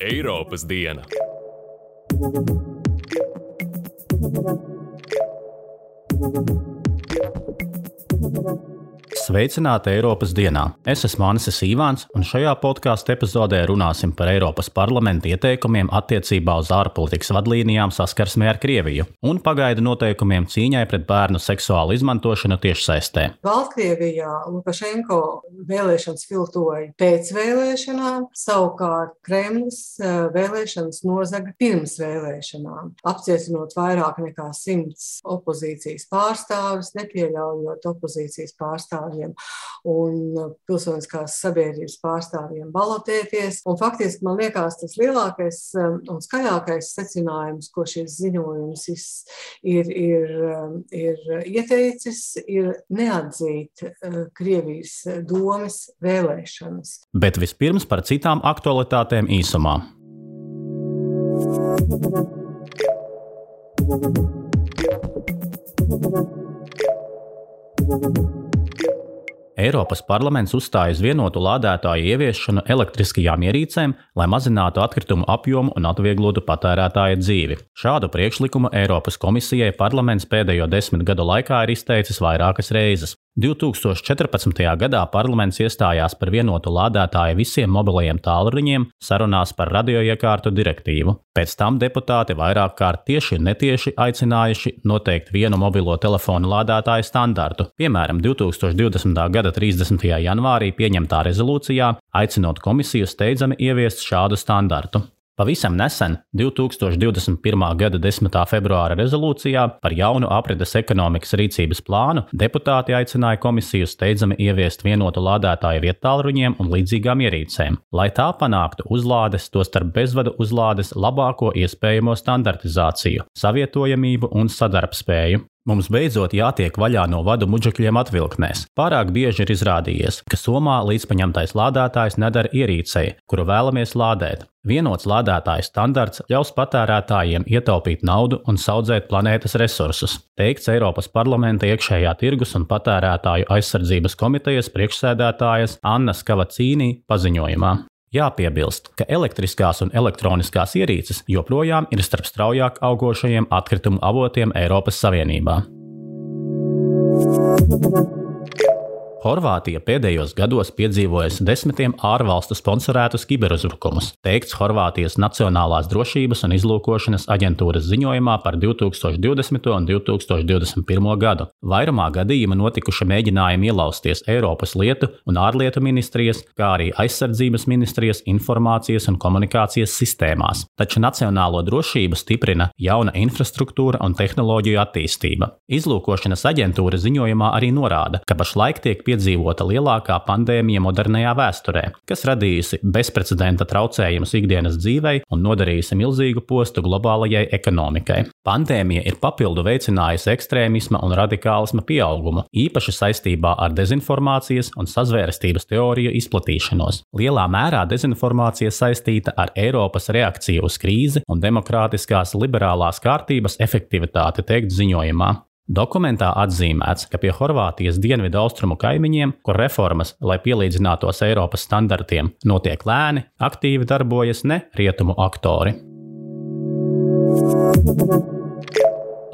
Eiropas diena. Sveicināti Eiropas dienā! Es esmu Ansis Ivāns, un šajā podkāstu epizodē runāsim par Eiropas parlamenta ieteikumiem attiecībā uz ārpolitikas vadlīnijām saskarsmē ar Krieviju un pagaidu noteikumiem cīņai pret bērnu seksuālu izmantošanu tiešsaistē. Baltkrievijā Lukašenko vēlēšanas filtroja pēc vēlēšanām, savukārt Kremlis eh, vēlēšanas nozaga pirms vēlēšanām, apcietinot vairāk nekā simts opozīcijas pārstāvis, nepieļaujot opozīcijas pārstāvjiem pārstāvjiem un pilsoniskās sabiedrības pārstāvjiem balotēties. Un faktiski man liekas, tas lielākais um, un skaļākais secinājums, ko šis ziņojums ir, ir, um, ir ieteicis, ir neatzīt uh, Krievijas domas vēlēšanas. Bet vispirms par citām aktualitātēm īsumā. Thank you. Eiropas parlaments uzstāja uz vienotu lādētāju ieviešanu elektriskajām ierīcēm, lai mazinātu atkritumu apjomu un atvieglotu patērētāja dzīvi. Šādu priekšlikumu Eiropas komisijai parlaments pēdējo desmit gadu laikā ir izteicis vairākas reizes. 2014. gadā parlaments iestājās par vienotu lādētāju visiem mobilajiem tālruņiem sarunās par radioiekārtu direktīvu. Pēc tam deputāti vairāk kārt tieši un netieši aicinājuši noteikt vienu mobilo telefonu lādētāju standartu, piemēram, 2020. gada 30. janvārī pieņemtā rezolūcijā, aicinot komisiju steidzami ieviest šādu standartu. Pavisam nesen, 2021. gada 10. februāra rezolūcijā par jaunu aprites ekonomikas rīcības plānu, deputāti aicināja komisiju steidzami ieviest vienotu lādētāju vietāluņiem un līdzīgām ierīcēm, lai tā panāktu uzlādes, tostarp bezvadu uzlādes labāko iespējamo standartizāciju, savietojamību un sadarbspēju. Mums beidzot jātiek vaļā no vadu muģekļiem atvilknēs. Pārāk bieži ir izrādījies, ka somā līdzpaņemtais lādētājs nedara ierīcei, kuru vēlamies lādēt. Vienots lādētāju standarts ļaus patērētājiem ietaupīt naudu un audzēt planētas resursus, teikts Eiropas parlamenta iekšējā tirgus un patērētāju aizsardzības komitejas priekšsēdētājas Annas Kavacīnī paziņojumā. Jāpiebilst, ka elektriskās un elektroniskās ierīces joprojām ir starp straujāk augošajiem atkritumu avotiem Eiropas Savienībā. Horvātija pēdējos gados piedzīvojusi desmitiem ārvalstu sponsorētus kiberuzbrukumus, teikts Horvātijas Nacionālās drošības un izlūkošanas aģentūras ziņojumā par 2020. un 2021. gadu. Vairumā gadījumā notikuši mēģinājumi ielausties Eiropas lietu un ārlietu ministrijas, kā arī aizsardzības ministrijas informācijas un komunikācijas sistēmās, taču nacionālo drošību stiprina jauna infrastruktūra un tehnoloģiju attīstība. Izlūkošanas aģentūra ziņojumā arī norāda, ka pašlaik tiek piedzīvota piedzīvota lielākā pandēmija modernajā vēsturē, kas radījusi bezprecedenta traucējumus ikdienas dzīvei un nodarījusi milzīgu postu globālajai ekonomikai. Pandēmija ir papildu veicinājusi ekstrēmisma un radikālisma pieaugumu, īpaši saistībā ar dezinformācijas un sazvērestības teoriju izplatīšanos. Lielā mērā dezinformācija saistīta ar Eiropas reakciju uz krīzi un demokrātiskās liberālās kārtības efektivitāti, teikt ziņojumā. Dokumentā atzīmēts, ka pie Horvātijas dienvidu austrumu kaimiņiem, kur reformas, lai pielīdzinātos Eiropas standartiem, notiek lēni, aktīvi darbojas ne rietumu aktori.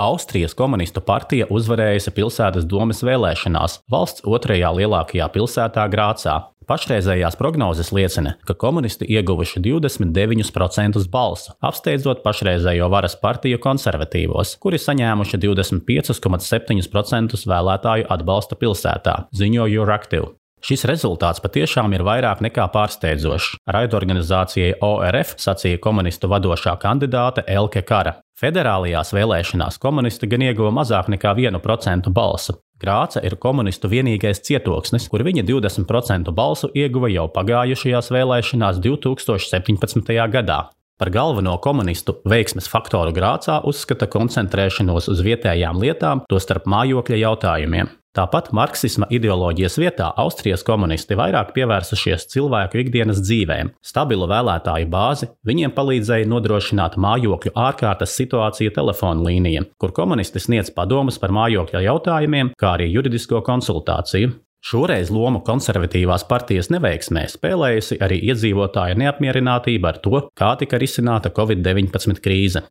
Austrijas komunistu partija uzvarējusi pilsētas domas vēlēšanās valsts otrajā lielākajā pilsētā Grācā, Pašreizējās prognozes liecina, ka komunisti ieguvuši 29% balsu, apsteidzot pašreizējo varas partiju konservatīvos, kuri saņēmuši 25,7% vēlētāju atbalsta pilsētā, ziņo Euractiv. Šis rezultāts patiešām ir vairāk nekā pārsteidzošs. Raidorganizācijai ORF sacīja komunistu vadošā kandidāte Elke Kara. Federālajās vēlēšanās komunisti gan ieguva mazāk nekā 1% balsu. Grāca ir komunistu vienīgais cietoksnis, kur viņa 20% balsu ieguva jau pagājušajās vēlēšanās 2017. gadā. Par galveno komunistu veiksmes faktoru Grācā uzskata koncentrēšanos uz vietējām lietām, tostarp mājokļa jautājumiem. Tāpat marksisma ideoloģijas vietā Austrijas komunisti vairāk pievērsušies cilvēku ikdienas dzīvēm. Stabilu vēlētāju bāzi viņiem palīdzēja nodrošināt mājokļu ārkārtas situāciju telefonu līnija, kur komunisti sniedz padomus par mājokļa jautājumiem, kā arī juridisko konsultāciju. Šoreiz lomu konservatīvās partijas neveiksmē spēlējusi arī iedzīvotāja neapmierinātība ar to, kā tika risināta Covid-19 krīze.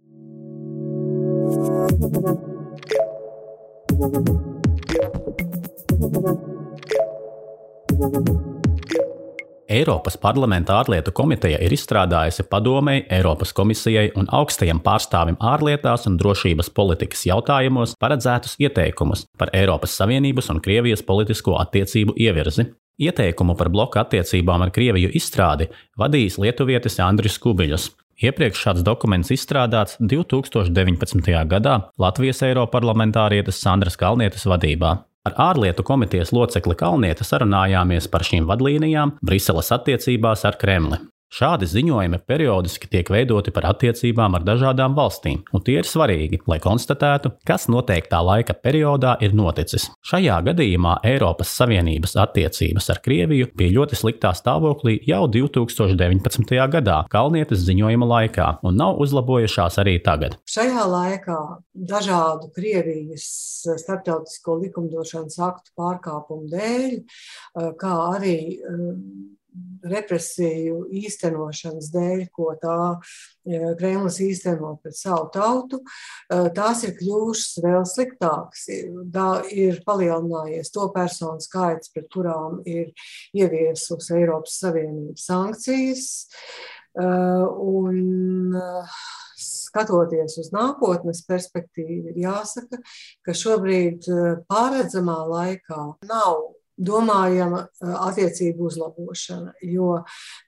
Eiropas parlamenta ārlietu komiteja ir izstrādājusi padomēji, Eiropas komisijai un augstajam pārstāvim ārlietās un drošības politikas jautājumos paredzētus ieteikumus par Eiropas Savienības un Krievijas politisko attiecību ievirzi. Ieteikumu par bloka attiecībām ar Krieviju izstrādi vadījis lietuvietis Andris Kubiļus. Iepriekš šāds dokuments izstrādāts 2019. gadā Latvijas Eiroparlamentārietes Sandras Kalnietes vadībā. Ar ārlietu komitejas locekli Kalnieti sarunājāmies par šīm vadlīnijām Briseles attiecībās ar Kremli. Šādi ziņojumi periodiski tiek veidoti par attiecībām ar dažādām valstīm, un tie ir svarīgi, lai konstatētu, kas noteiktā laika periodā ir noticis. Šajā gadījumā Eiropas Savienības attiecības ar Krieviju bija ļoti sliktā stāvoklī jau 2019. gadā, Kalnietes ziņojuma laikā, un nav uzlabojušās arī tagad. Šajā laikā dažādu Krievijas starptautisko likumdošanas aktu pārkāpumu dēļ, kā arī represiju īstenošanas dēļ, ko tā Kremlis īsteno pret savu tautu, tās ir kļuvušas vēl sliktākas. Tā ir palielinājies to personu skaits, pret kurām ir ieviesusi Eiropas Savienības sankcijas. Un, skatoties uz nākotnes perspektīvu, ir jāsaka, ka šobrīd paredzamā laikā nav domājama attiecību uzlabošana, jo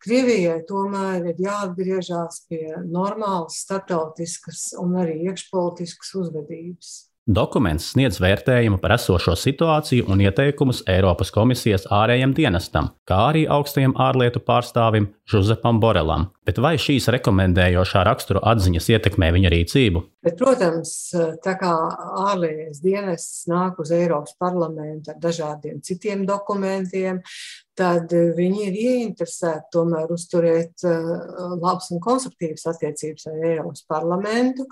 Krievijai tomēr ir jāatgriežas pie normālas starptautiskas un arī iekšpolitiskas uzvedības. Dokuments sniedz vērtējumu par esošo situāciju un ieteikumus Eiropas komisijas ārējiem dienestam, kā arī augstajam ārlietu pārstāvim Žuzepam Borelam. Bet vai šīs rekomendējošā rakstura atziņas ietekmē viņa rīcību? Bet, protams, tā kā ārlietas dienests nāk uz Eiropas parlamentu ar dažādiem citiem dokumentiem, tad viņi ir ieinteresēti tomēr uzturēt labas un konstruktīvas attiecības ar Eiropas parlamentu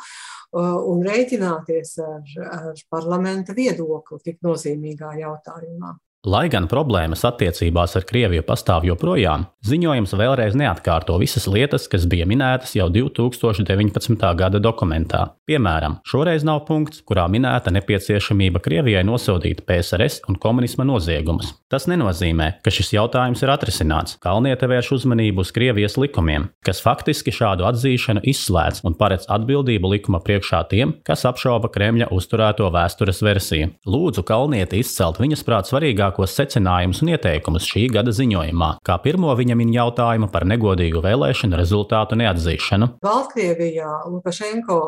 un rēķināties ar, ar parlamenta viedokli tik nozīmīgā jautājumā. Lai gan problēmas attiecībās ar Krieviju pastāv joprojām, ziņojums vēlreiz neatkārto visas lietas, kas bija minētas jau 2019. gada dokumentā. Piemēram, šoreiz nav punkts, kurā minēta nepieciešamība Krievijai nosodīt PSRS un komunisma noziegumus. Tas nenozīmē, ka šis jautājums ir atrisināts. Kalniete vērš uzmanību uz Krievijas likumiem, kas faktiski šādu atzīšanu izslēdz un paredz atbildību likuma priekšā tiem, kas apšauba Kremļa uzturēto vēstures versiju. Lūdzu Kalnieti izcelt viņas prāt svarīgāk svarīgākos secinājumus un ieteikumus šī gada ziņojumā, kā pirmo viņa min jautājumu par negodīgu vēlēšanu rezultātu neatzīšanu. Baltkrievijā Lukašenko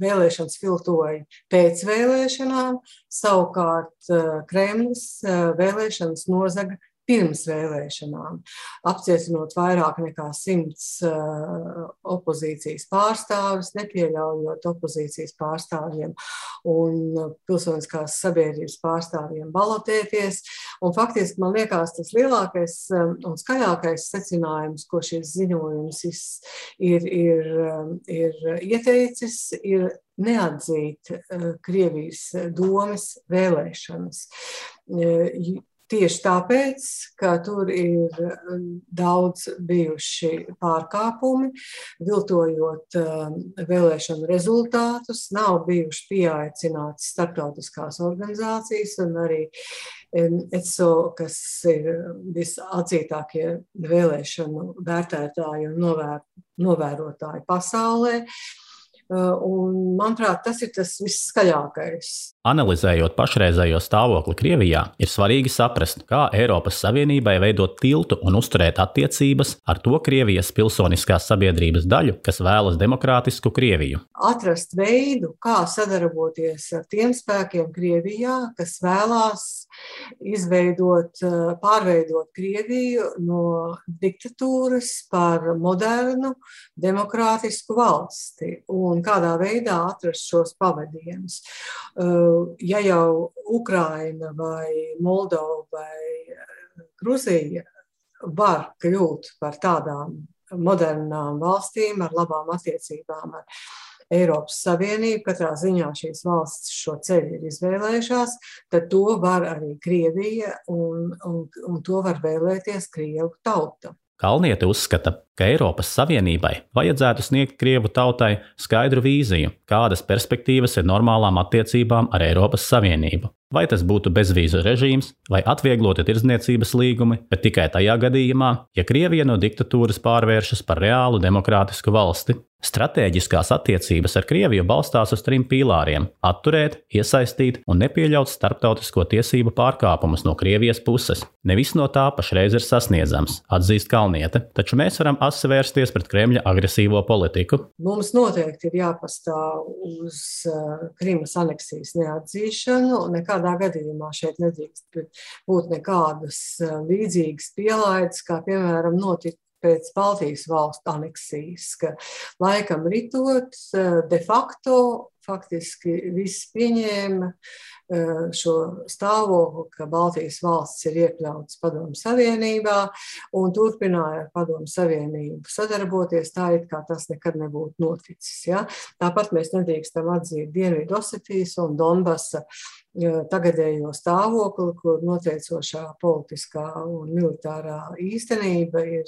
vēlēšanas filtoja pēc vēlēšanām, savukārt Kremlis vēlēšanas nozaga pirms vēlēšanām, apcietinot vairāk nekā simts uh, opozīcijas pārstāvis, nepieļaujot opozīcijas pārstāvjiem un pilsoniskās sabiedrības pārstāvjiem balotēties. Un faktiski man liekas, tas lielākais um, un skaļākais secinājums, ko šis ziņojums ir, ir, um, ir ieteicis, ir neatzīt uh, Krievijas domas vēlēšanas. Tieši tāpēc, ka tur ir um, daudz bijuši pārkāpumi, viltojot um, vēlēšanu rezultātus, nav bijuši pieaicināts starptautiskās organizācijas un arī um, ECO, kas ir visatzītākie vēlēšanu vērtētāji un novēr, novērotāji pasaulē. Un, manuprāt, tas ir tas visskaļākais. Analizējot pašreizējo stāvokli Krievijā, ir svarīgi saprast, kā Eiropas Savienībai veidot tiltu un uzturēt attiecības ar to Krievijas pilsoniskās sabiedrības daļu, kas vēlas demokrātisku Krieviju. Atrast veidu, kā sadarboties ar tiem spēkiem Krievijā, kas vēlās izveidot, pārveidot Krieviju no diktatūras par modernu, demokrātisku valsti. Un kādā veidā atrast šos pavadienus. Uh, ja jau Ukraina vai Moldova vai Gruzija var kļūt par tādām modernām valstīm ar labām attiecībām ar Eiropas Savienību, katrā ziņā šīs valsts šo ceļu ir izvēlējušās, tad to var arī Krievija un, un, un to var vēlēties Krievu tauta. Kalniete uzskata, ka Eiropas Savienībai vajadzētu sniegt Krievu tautai skaidru vīziju, kādas perspektīvas ir normālām attiecībām ar Eiropas Savienību. Vai tas būtu bezvīzu režīms vai atviegloti tirdzniecības līgumi, bet tikai tajā gadījumā, ja Krievija no diktatūras pārvēršas par reālu demokrātisku valsti. Stratēģiskās attiecības ar Krieviju balstās uz trim pīlāriem - atturēt, iesaistīt un nepieļaut starptautisko tiesību pārkāpumus no Krievijas puses. Nevis no tā pašreiz ir sasniedzams, atzīst Kalniete, taču mēs varam asi vērsties pret Kremļa agresīvo politiku. Mums noteikti ir jāpastāv uz uh, Krimas aneksijas neatzīšanu. Nekādā gadījumā šeit nedrīkst būt nekādas uh, līdzīgas pielaides, kā piemēram notika pēc Baltijas valstu aneksijas, ka laikam ritot eh, de facto faktiski viss pieņēma eh, šo stāvokli, ka Baltijas valsts ir iekļautas Padomu Savienībā un turpināja ar Padomu Savienību sadarboties tā, it kā tas nekad nebūtu noticis. Ja? Tāpat mēs nedrīkstam atzīt Dienvidu Osetijas un Donbasa tagadējo stāvokli, kur noteicošā politiskā un militārā īstenība ir,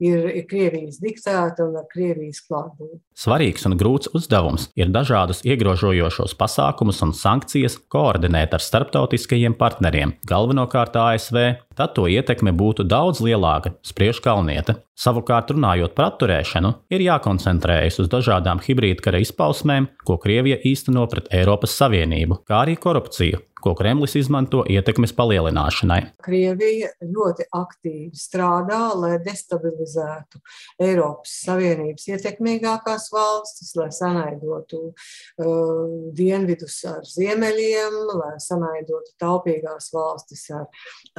ir Krievijas diktēta un ar Krievijas klātbūtni. Svarīgs un grūts uzdevums ir dažādus iegrožojošos pasākumus un sankcijas koordinēt ar starptautiskajiem partneriem, galvenokārt ASV, tad to ietekme būtu daudz lielāka, spriež Kalniete. Savukārt, runājot par atturēšanu, ir jākoncentrējas uz dažādām hibrīdkara izpausmēm, ko Krievija īsteno pret Eiropas Savienību, kā arī korupciju, ko Kremlis izmanto ietekmes palielināšanai. Krievija ļoti aktīvi strādā, lai destabilizētu Eiropas Savienības ietekmīgākās valstis, lai sanaidotu uh, dienvidus ar ziemeļiem, lai sanaidotu taupīgās valstis ar,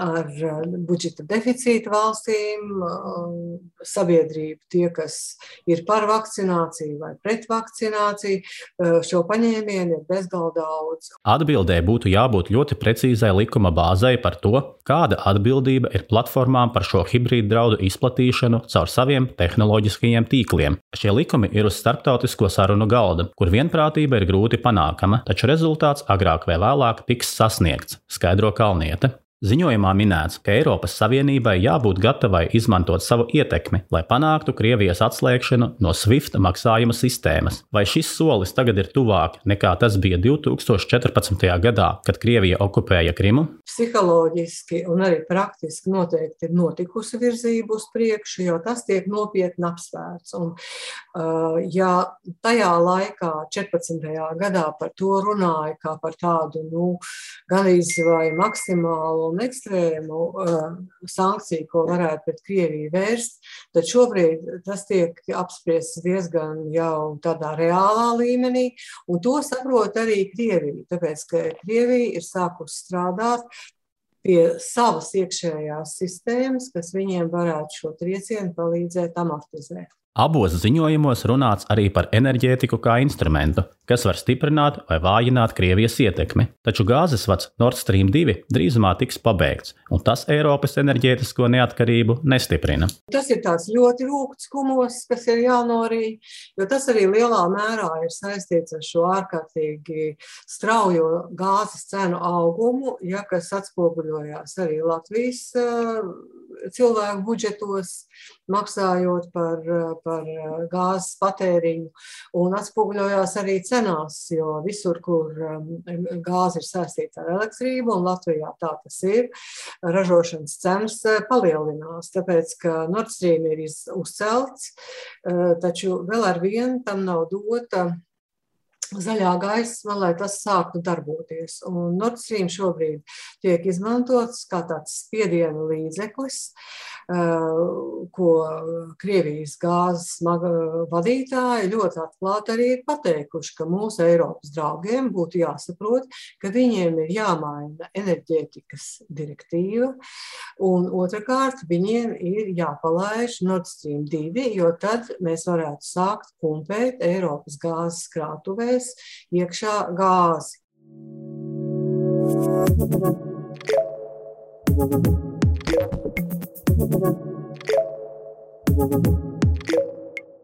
ar uh, budžeta deficīta valstīm, uh, sabiedrību, tie, kas ir par vakcināciju vai pret vakcināciju. Uh, šo paņēmienu ir bezgalīgi daudz. Atbildē būtu jābūt jābūt ļoti precīzai likuma bāzei par to, kāda atbildība ir platformām par šo hibrīdu draudu izplatīšanu caur saviem tehnoloģiskajiem tīkliem. Šie likumi ir uz starptautisko sarunu galda, kur vienprātība ir grūti panākama, taču rezultāts agrāk vai vēlāk tiks sasniegts, skaidro Kalniete. Ziņojumā minēts, ka Eiropas Savienībai jābūt gatavai izmantot savu ietekmi, lai panāktu Krievijas atslēgšanu no SWIFT maksājuma sistēmas. Vai šis solis tagad ir tuvāk nekā tas bija 2014. gadā, kad Krievija okupēja Krimu? Psiholoģiski un arī praktiski noteikti ir notikusi virzība uz priekšu, jo tas tiek nopietni apsvērts. Un, uh, ja tajā laikā, 14. gadā, par to runāja kā par tādu nu, gan izvēli maksimālu un ekstrēmu uh, sankciju, ko varētu pret Krieviju vērst, tad šobrīd tas tiek apspriests diezgan jau tādā reālā līmenī, un to saprot arī Krievija, tāpēc, ka Krievija ir sākusi strādāt pie savas iekšējās sistēmas, kas viņiem varētu šo triecienu palīdzēt amortizēt. Abos ziņojumos runāts arī par enerģētiku kā instrumentu, kas var stiprināt vai vājināt Krievijas ietekmi. Taču gāzes vads Nord Stream 2 drīzumā tiks pabeigts, un tas Eiropas enerģētisko neatkarību nestiprina. Tas ir tāds ļoti rūkts kumos, kas ir jānorīd, jo tas arī lielā mērā ir saistīts ar šo ārkārtīgi straujo gāzes cenu augumu, ja, kas atspoguļojās arī Latvijas uh, cilvēku budžetos, maksājot par, par gāzes patēriņu, un atspoguļojās arī cenās, jo visur, kur um, gāze ir saistīta ar elektrību, un Latvijā tā tas ir, ražošanas cenas uh, palielinās, tāpēc, ka Nord Stream ir uzcelts, taču vēl ar vienu tam nav dota zaļā gaisma, lai tas sāktu darboties. Un Nord Stream šobrīd tiek izmantots kā tāds spiediena līdzeklis, eh, ko Krievijas gāzes vadītāji ļoti atklāti arī ir pateikuši, ka mūsu Eiropas draugiem būtu jāsaprot, ka viņiem ir jāmaina enerģētikas direktīva, un otrkārt viņiem ir jāpalaiž Nord Stream 2, jo tad mēs varētu sākt pumpēt Eiropas gāzes krātuvēs ienes iekšā gāzi.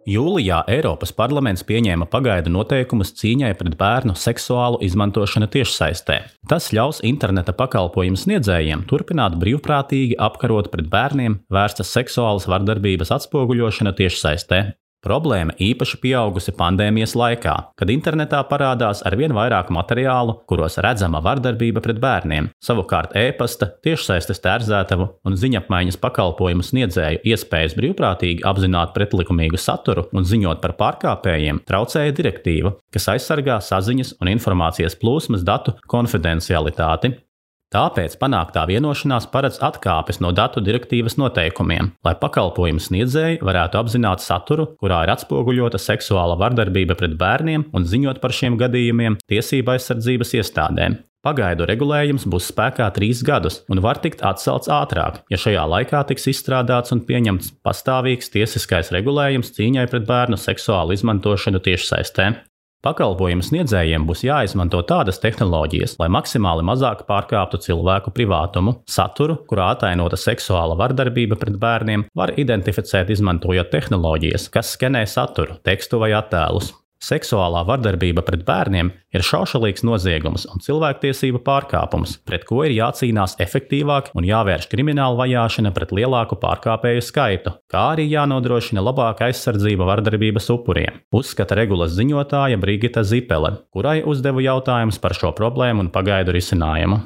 Jūlijā Eiropas parlaments pieņēma pagaidu noteikumus cīņai pret bērnu seksuālu izmantošanu tiešsaistē. Tas ļaus interneta pakalpojumu sniedzējiem turpināt brīvprātīgi apkarot pret bērniem vērstas seksuālas vardarbības atspoguļošanu tiešsaistē. Problēma īpaši pieaugusi pandēmijas laikā, kad internetā parādās arvien vairāk materiālu, kuros redzama vardarbība pret bērniem. Savukārt e-pasta, tiešsaistes tērzētavu un ziņapmaiņas pakalpojumu sniedzēju iespējas brīvprātīgi apzināt pretlikumīgu saturu un ziņot par pārkāpējiem traucēja direktīva, kas aizsargā saziņas un informācijas plūsmas datu konfidencialitāti. Tāpēc panāktā vienošanās paredz atkāpes no datu direktīvas noteikumiem, lai pakalpojumu sniedzēji varētu apzināt saturu, kurā ir atspoguļota seksuāla vardarbība pret bērniem un ziņot par šiem gadījumiem tiesība aizsardzības iestādēm. Pagaidu regulējums būs spēkā trīs gadus un var tikt atcelts ātrāk, ja šajā laikā tiks izstrādāts un pieņemts pastāvīgs tiesiskais regulējums cīņai pret bērnu seksuālu izmantošanu tiešsaistē. Pakalpojumu sniedzējiem būs jāizmanto tādas tehnoloģijas, lai maksimāli mazāk pārkāptu cilvēku privātumu. Saturu, kurā atainota seksuāla vardarbība pret bērniem, var identificēt izmantojot tehnoloģijas, kas skenē saturu, tekstu vai attēlus. Seksuālā vardarbība pret bērniem ir šaušalīgs noziegums un cilvēktiesību pārkāpums, pret ko ir jācīnās efektīvāk un jāvērš krimināla vajāšana pret lielāku pārkāpēju skaitu, kā arī jānodrošina labāka aizsardzība vardarbības upuriem, uzskata regulas ziņotāja Brigita Zipele, kurai uzdevu jautājumus par šo problēmu un pagaidu risinājumu.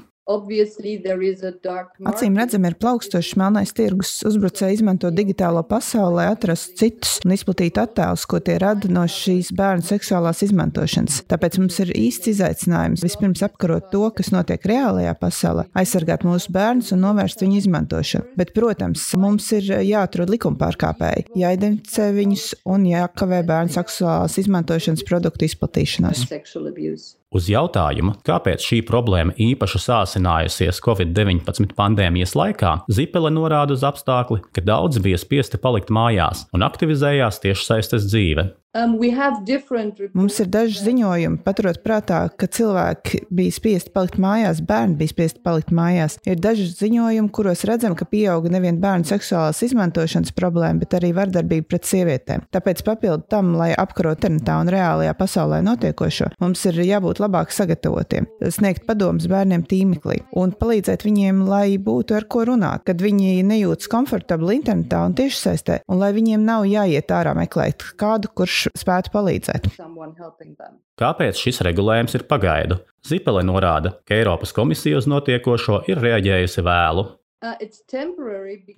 Acīm redzami, ir plaukstošs melnais tirgus. Uzbrucēji izmanto digitālo pasauli, lai atrastu citus un izplatītu attēlus, ko tie rada no šīs bērnu seksuālās izmantošanas. Tāpēc mums ir īsts izaicinājums vispirms apkarot to, kas notiek reālajā pasaulē, aizsargāt mūsu bērnus un novērst viņu izmantošanu. Bet, protams, mums ir jāatrod likuma pārkāpēji, jāidentificē viņus un jākavē bērnu seksuālās izmantošanas produktu izplatīšanos. Uz jautājumu, kāpēc šī problēma īpaši sāsinājusies Covid-19 pandēmijas laikā, Zipele norāda uz apstākli, ka daudzi bija spiesti palikt mājās un aktivizējās tiešsaistes dzīve. Um, Mums ir daži ziņojumi, paturot prātā, ka cilvēki bija spiesti palikt mājās, bērni bija spiesti palikt mājās. Ir daži ziņojumi, kuros redzam, ka pieauga nevien bērnu seksuālās izmantošanas problēma, bet arī vardarbība pret sievietēm. Tāpēc papildu tam, lai apkarotu internetā un reālajā pasaulē notiekošo, mums ir jābūt labāk sagatavotiem, sniegt padomus bērniem tīmeklī un palīdzēt viņiem, lai būtu ar ko runāt, kad viņi nejūtas komfortabli internetā un tiešsaistē, un lai viņiem nav jāiet ārā meklēt kādu, kurš kurš spētu palīdzēt. Kāpēc šis regulējums ir pagaidu? Zipele norāda, ka Eiropas komisija uz notiekošo ir reaģējusi vēlu. Uh,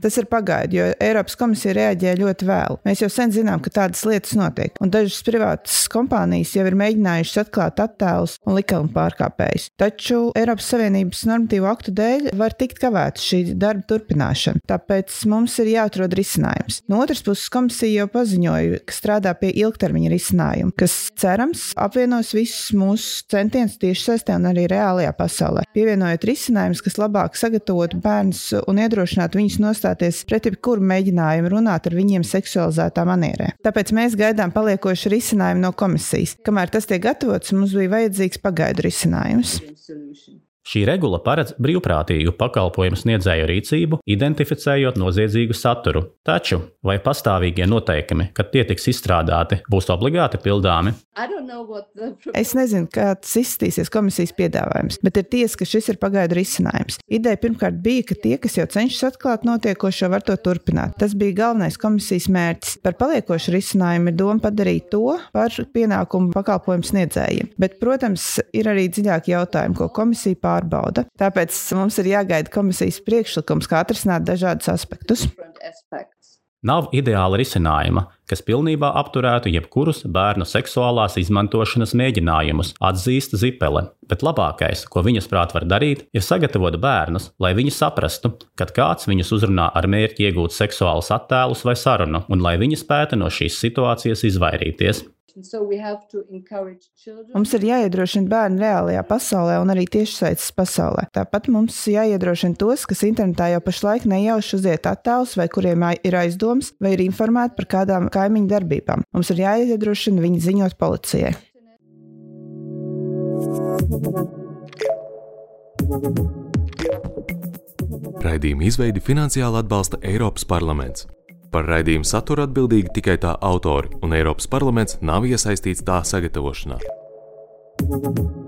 Tas ir pagaidu, jo Eiropas komisija reaģēja ļoti vēlu. Mēs jau sen zinām, ka tādas lietas notiek, un dažas privātas kompānijas jau ir mēģinājušas atklāt attēlus un likuma pārkāpējus. Taču Eiropas Savienības normatīvu aktu dēļ var tikt kavēta šī darba turpināšana, tāpēc mums ir jāatrod risinājums. No otras puses, komisija jau paziņoja, ka strādā pie ilgtermiņa risinājuma, kas cerams apvienos visus mūsu centienus tieši saistē un arī reālajā pasaulē, pievienojot risinājumus, kas labāk sagatavotu bērnus un iedrošināt viņus nostāties pret jebkuru mēģinājumu runāt ar viņiem seksualizētā manierē. Tāpēc mēs gaidām paliekošu risinājumu no komisijas. Kamēr tas tiek gatavots, mums bija vajadzīgs pagaidu risinājums. Šī regula paredz brīvprātīgu pakalpojumu sniedzēju rīcību, identificējot noziedzīgu saturu. Taču vai pastāvīgie noteikumi, kad tie tiks izstrādāti, būs obligāti pildāmi? Es nezinu, kāds izskatīsies komisijas piedāvājums, bet ir tiesa, ka šis ir pagaidu risinājums. Ideja pirmkārt bija, ka tie, kas jau cenšas atklāt notiekošo, var to turpināt. Tas bija galvenais komisijas mērķis. Par paliekošu risinājumu ir doma padarīt to par pienākumu pakalpojumu sniedzējiem. Bet, protams, ir arī dziļāki jautājumi, ko komisija pārādīja pārbauda. Tāpēc mums ir jāgaida komisijas priekšlikums, kā atrisināt dažādus aspektus. Nav ideāla risinājuma, kas pilnībā apturētu jebkurus bērnu seksuālās izmantošanas mēģinājumus, atzīst Zipele. Bet labākais, ko viņas prāt var darīt, ir sagatavot bērnus, lai viņi saprastu, kad kāds viņus uzrunā ar mērķi iegūt seksuālus attēlus vai sarunu, un lai viņi spētu no šīs situācijas izvairīties. Mums ir jāiedrošina bērni reālajā pasaulē un arī tiešsaistes pasaulē. Tāpat mums jāiedrošina tos, kas internetā jau pašlaik nejauši uziet attēlus, vai kuriem ir aizdoms, vai ir informēti par kādām kaimiņu darbībām. Mums ir jāiedrošina viņi ziņot policijai. Raidījuma izveidi finansiāli atbalsta Eiropas parlaments. Par raidījumu saturu atbildīgi tikai tā autori, un Eiropas parlaments nav iesaistīts tā sagatavošanā. thank you